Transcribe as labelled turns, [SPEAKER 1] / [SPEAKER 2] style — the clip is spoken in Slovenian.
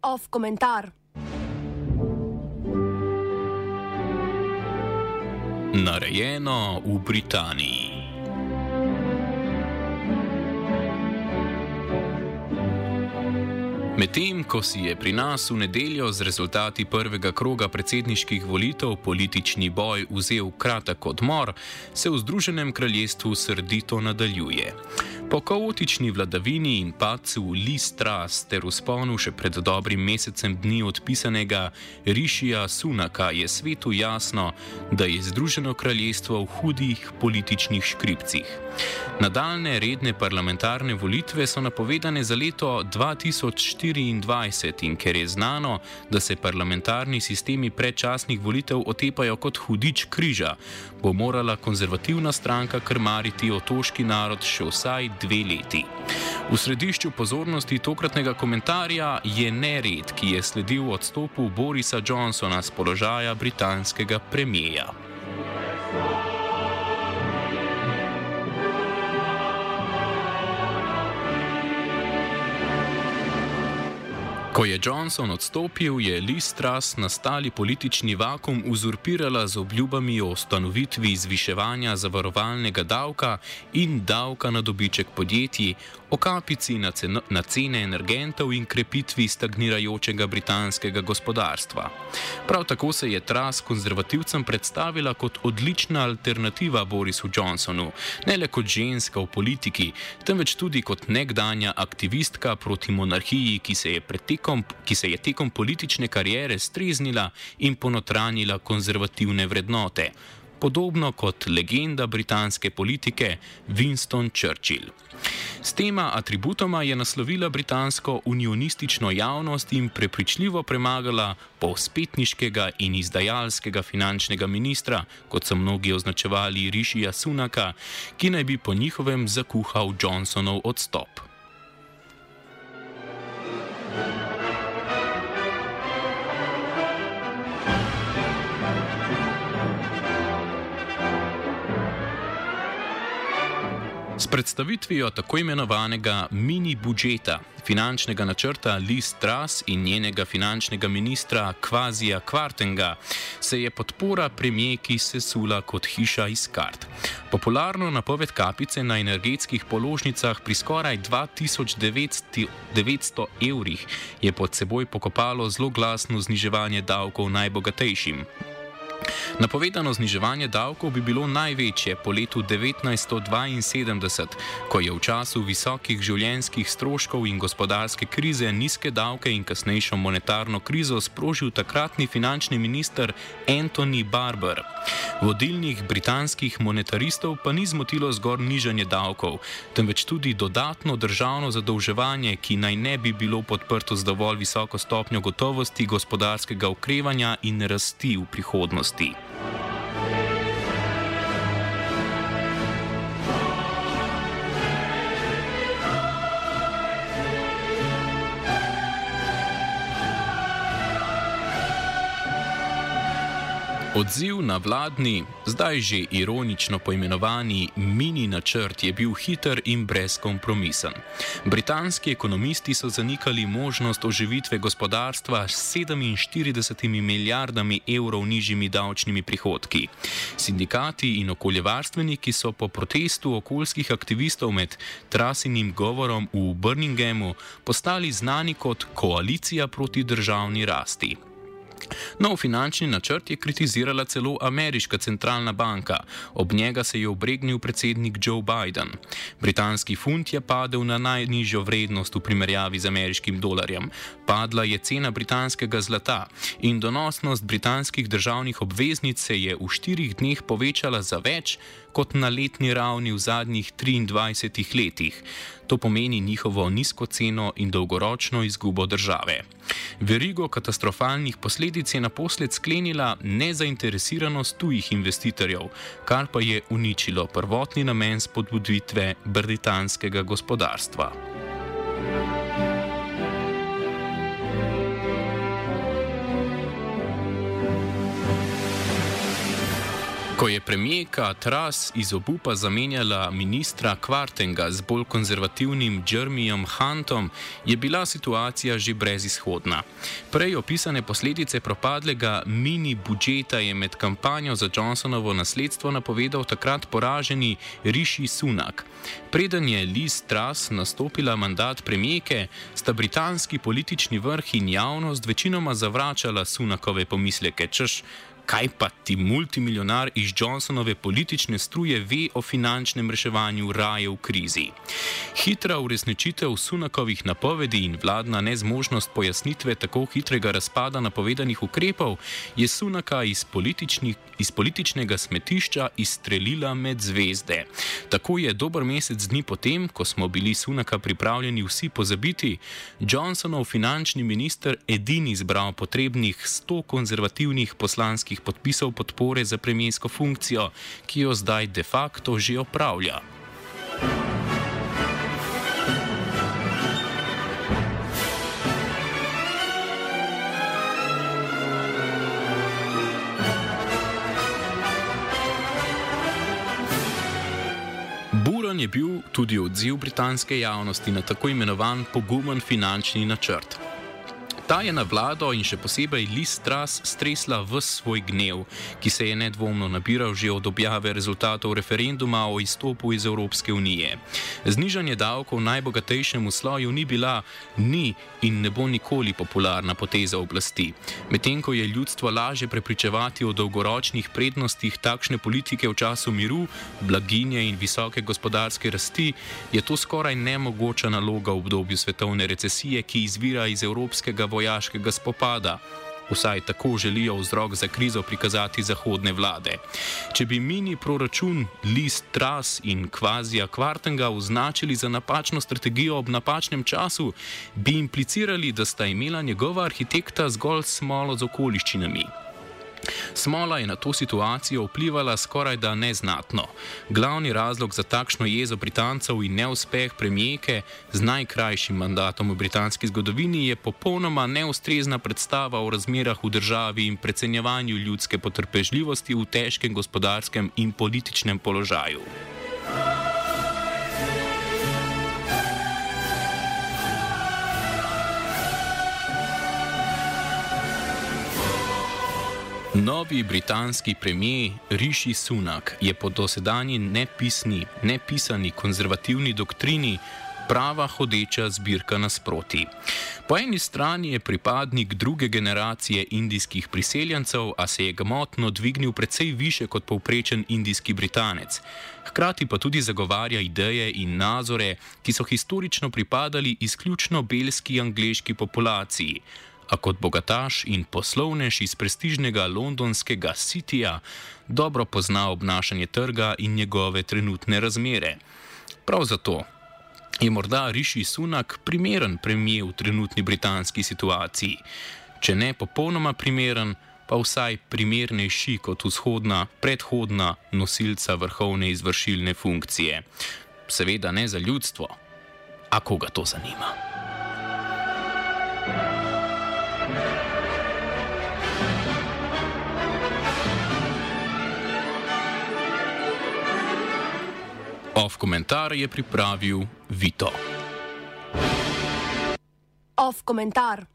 [SPEAKER 1] Off komentar.
[SPEAKER 2] Narejeno v Britaniji. Medtem ko si je pri nas v nedeljo z rezultati prvega kroga predsedniških volitev politični boj vzel kratek odmor, se v Združenem kraljestvu srdito nadaljuje. Po kaotični vladavini in padcu Listras ter usponu še pred dobrim mesecem dni odpisanega Rišija Sunaka je svetu jasno, da je Združeno kraljestvo v hudih političnih škripcih. Nadaljne redne parlamentarne volitve so napovedane za leto 2024 in ker je znano, da se parlamentarni sistemi predčasnih volitev otepajo kot hudič križa, bo morala konzervativna stranka krmariti otoški narod še vsaj dve leti. V središču pozornosti tokratnega komentarja je nered, ki je sledil odstopu Borisa Johnsona z položaja britanskega premijeja. Ko je Johnson odstopil, je Liz Truss nastali politični vakum uzurpirala z obljubami o ustanovitvi zviševanja zavarovalnega davka in davka na dobiček podjetij, o kapici na, ceno, na cene energentov in krepitvi stagnirajočega britanskega gospodarstva. Prav tako se je Truss konzervativcem predstavila kot odlična alternativa Borisu Johnsonu, ne le kot ženska v politiki, temveč tudi kot nekdanja aktivistka proti monarhiji, ki se je tekom, ki se je tekom politične kariere streznila in ponotranila konzervativne vrednote, podobno kot legenda britanske politike Winston Churchill. S tema atributoma je naslovila britansko unionistično javnost in prepričljivo premagala povspetniškega in izdajalskega finančnega ministra, kot so mnogi označevali Rišija Sunaka, ki naj bi po njihovem zakuhal Johnsonov odstop. Predstavitvijo tako imenovanega mini budžeta, finančnega načrta Liz Truss in njenega finančnega ministra Kvazija Kvartenga, se je podpora premijeki sesula kot hiša iz kart. Popularno napoved kapice na energetskih položnicah pri skoraj 2900 evrih je pod seboj pokopalo zelo glasno zniževanje davkov najbogatejšim. Napovedano zniževanje davkov bi bilo največje po letu 1972, ko je v času visokih življenjskih stroškov in gospodarske krize nizke davke in kasnejšo monetarno krizo sprožil takratni finančni minister Anthony Barber. Vodilnih britanskih monetaristov pa ni zmotilo zgor nižanje davkov, temveč tudi dodatno državno zadolževanje, ki naj ne bi bilo podprto z dovolj visoko stopnjo gotovosti gospodarskega ukrevanja in rasti v prihodnosti. slabosti. Odziv na vladni, zdaj že ironično poimenovani mini načrt je bil hiter in brezkompromisen. Britanski ekonomisti so zanikali možnost oživitve gospodarstva s 47 milijardami evrov nižjimi davčnimi prihodki. Sindikati in okoljevarstveniki so po protestu okoljskih aktivistov med trasinim govorom v Birminghamu postali znani kot koalicija proti državni rasti. Nov finančni načrt je kritizirala celo ameriška centralna banka, ob njega se je obregnil predsednik Joe Biden. Britanski funt je padel na najnižjo vrednost v primerjavi z ameriškim dolarjem, padla je cena britanskega zlata in donosnost britanskih državnih obveznic se je v štirih dneh povečala za več kot na letni ravni v zadnjih 23 letih. To pomeni njihovo nizko ceno in dolgoročno izgubo države. Verigo katastrofalnih posledic je naposled sklenila nezainteresiranost tujih investitorjev, kar pa je uničilo prvotni namen spodbuditve britanskega gospodarstva. Ko je premijeka Tras iz obupa zamenjala ministra Kvartenga z bolj konzervativnim Jeremijem Huntom, je bila situacija že brezizhodna. Prej opisane posledice propadlega mini budžeta je med kampanjo za Johnsonovo nasledstvo napovedal takrat poraženi Rishi Sunak. Preden je Liz Tras nastopila mandat premijeke, sta britanski politični vrh in javnost večinoma zavračala Sunakove pomisleke, češ kaj pa ti multimiljonar iz Johnsonove politične struje ve o finančnem reševanju raje v krizi. Hitra uresničitev Sunakovih napovedi in vladna nezmožnost pojasnitve tako hitrega razpada napovedanih ukrepov je Sunaka iz, iz političnega smetišča izstrelila med zvezde. Tako je dober mesec dni potem, ko smo bili Sunaka pripravljeni vsi pozabiti, Johnsonov finančni minister edini izbral potrebnih 100 konzervativnih poslanskih podpisov podpisov podpore za premijsko funkcijo, ki jo zdaj de facto že opravlja. Buran je bil tudi odziv britanske javnosti na tako imenovan pogumen finančni načrt. Ta je na vlado in še posebej Liz Truss stresla v svoj gnev, ki se je nedvomno nabiral že od objave rezultatov referenduma o izstopu iz Evropske unije. Znižanje davkov najbogatejšemu sloju ni bila, ni in ne bo nikoli popularna poteza oblasti. Medtem ko je ljudstvo lažje prepričevati o dolgoročnih prednostih takšne politike v času miru, blaginje in visoke gospodarske rasti, je to skoraj nemogoča naloga v obdobju svetovne recesije, ki izvira iz evropskega vojska vojaškega spopada. Vsaj tako želijo vzrok za krizo prikazati zahodne vlade. Če bi mini proračun List Tras in Kvazija Kvartenga označili za napačno strategijo ob napačnem času, bi implicirali, da sta imela njegova arhitekta zgolj smolo z okoliščinami. Smola je na to situacijo vplivala skoraj da neznatno. Glavni razlog za takšno jezo Britancev in neuspeh premijeke z najkrajšim mandatom v britanski zgodovini je popolnoma neustrezna predstava o razmerah v državi in precenjevanju ljudske potrpežljivosti v težkem gospodarskem in političnem položaju. Novi britanski premijer Rishi Sunak je po dosedanji nepisni, nepisani konzervativni doktrini prava hodeča zbirka nasproti. Po eni strani je pripadnik druge generacije indijskih priseljencev, a se je gmotno dvignil precej više kot povprečen indijski britanec. Hkrati pa tudi zagovarja ideje in nazore, ki so historično pripadali izključno belski angliški populaciji a kot bogataš in poslovnež iz prestižnega londonskega Cityja dobro pozna obnašanje trga in njegove trenutne razmere. Prav zato je morda Rishi Sunak primeren premijer v trenutni britanski situaciji. Če ne popolnoma primeren, pa vsaj primernejši kot vzhodna, predhodna nosilca vrhovne izvršilne funkcije. Seveda ne za ljudstvo, a koga to zanima. Ov komentar je pripravil Vito.
[SPEAKER 1] Ov komentar.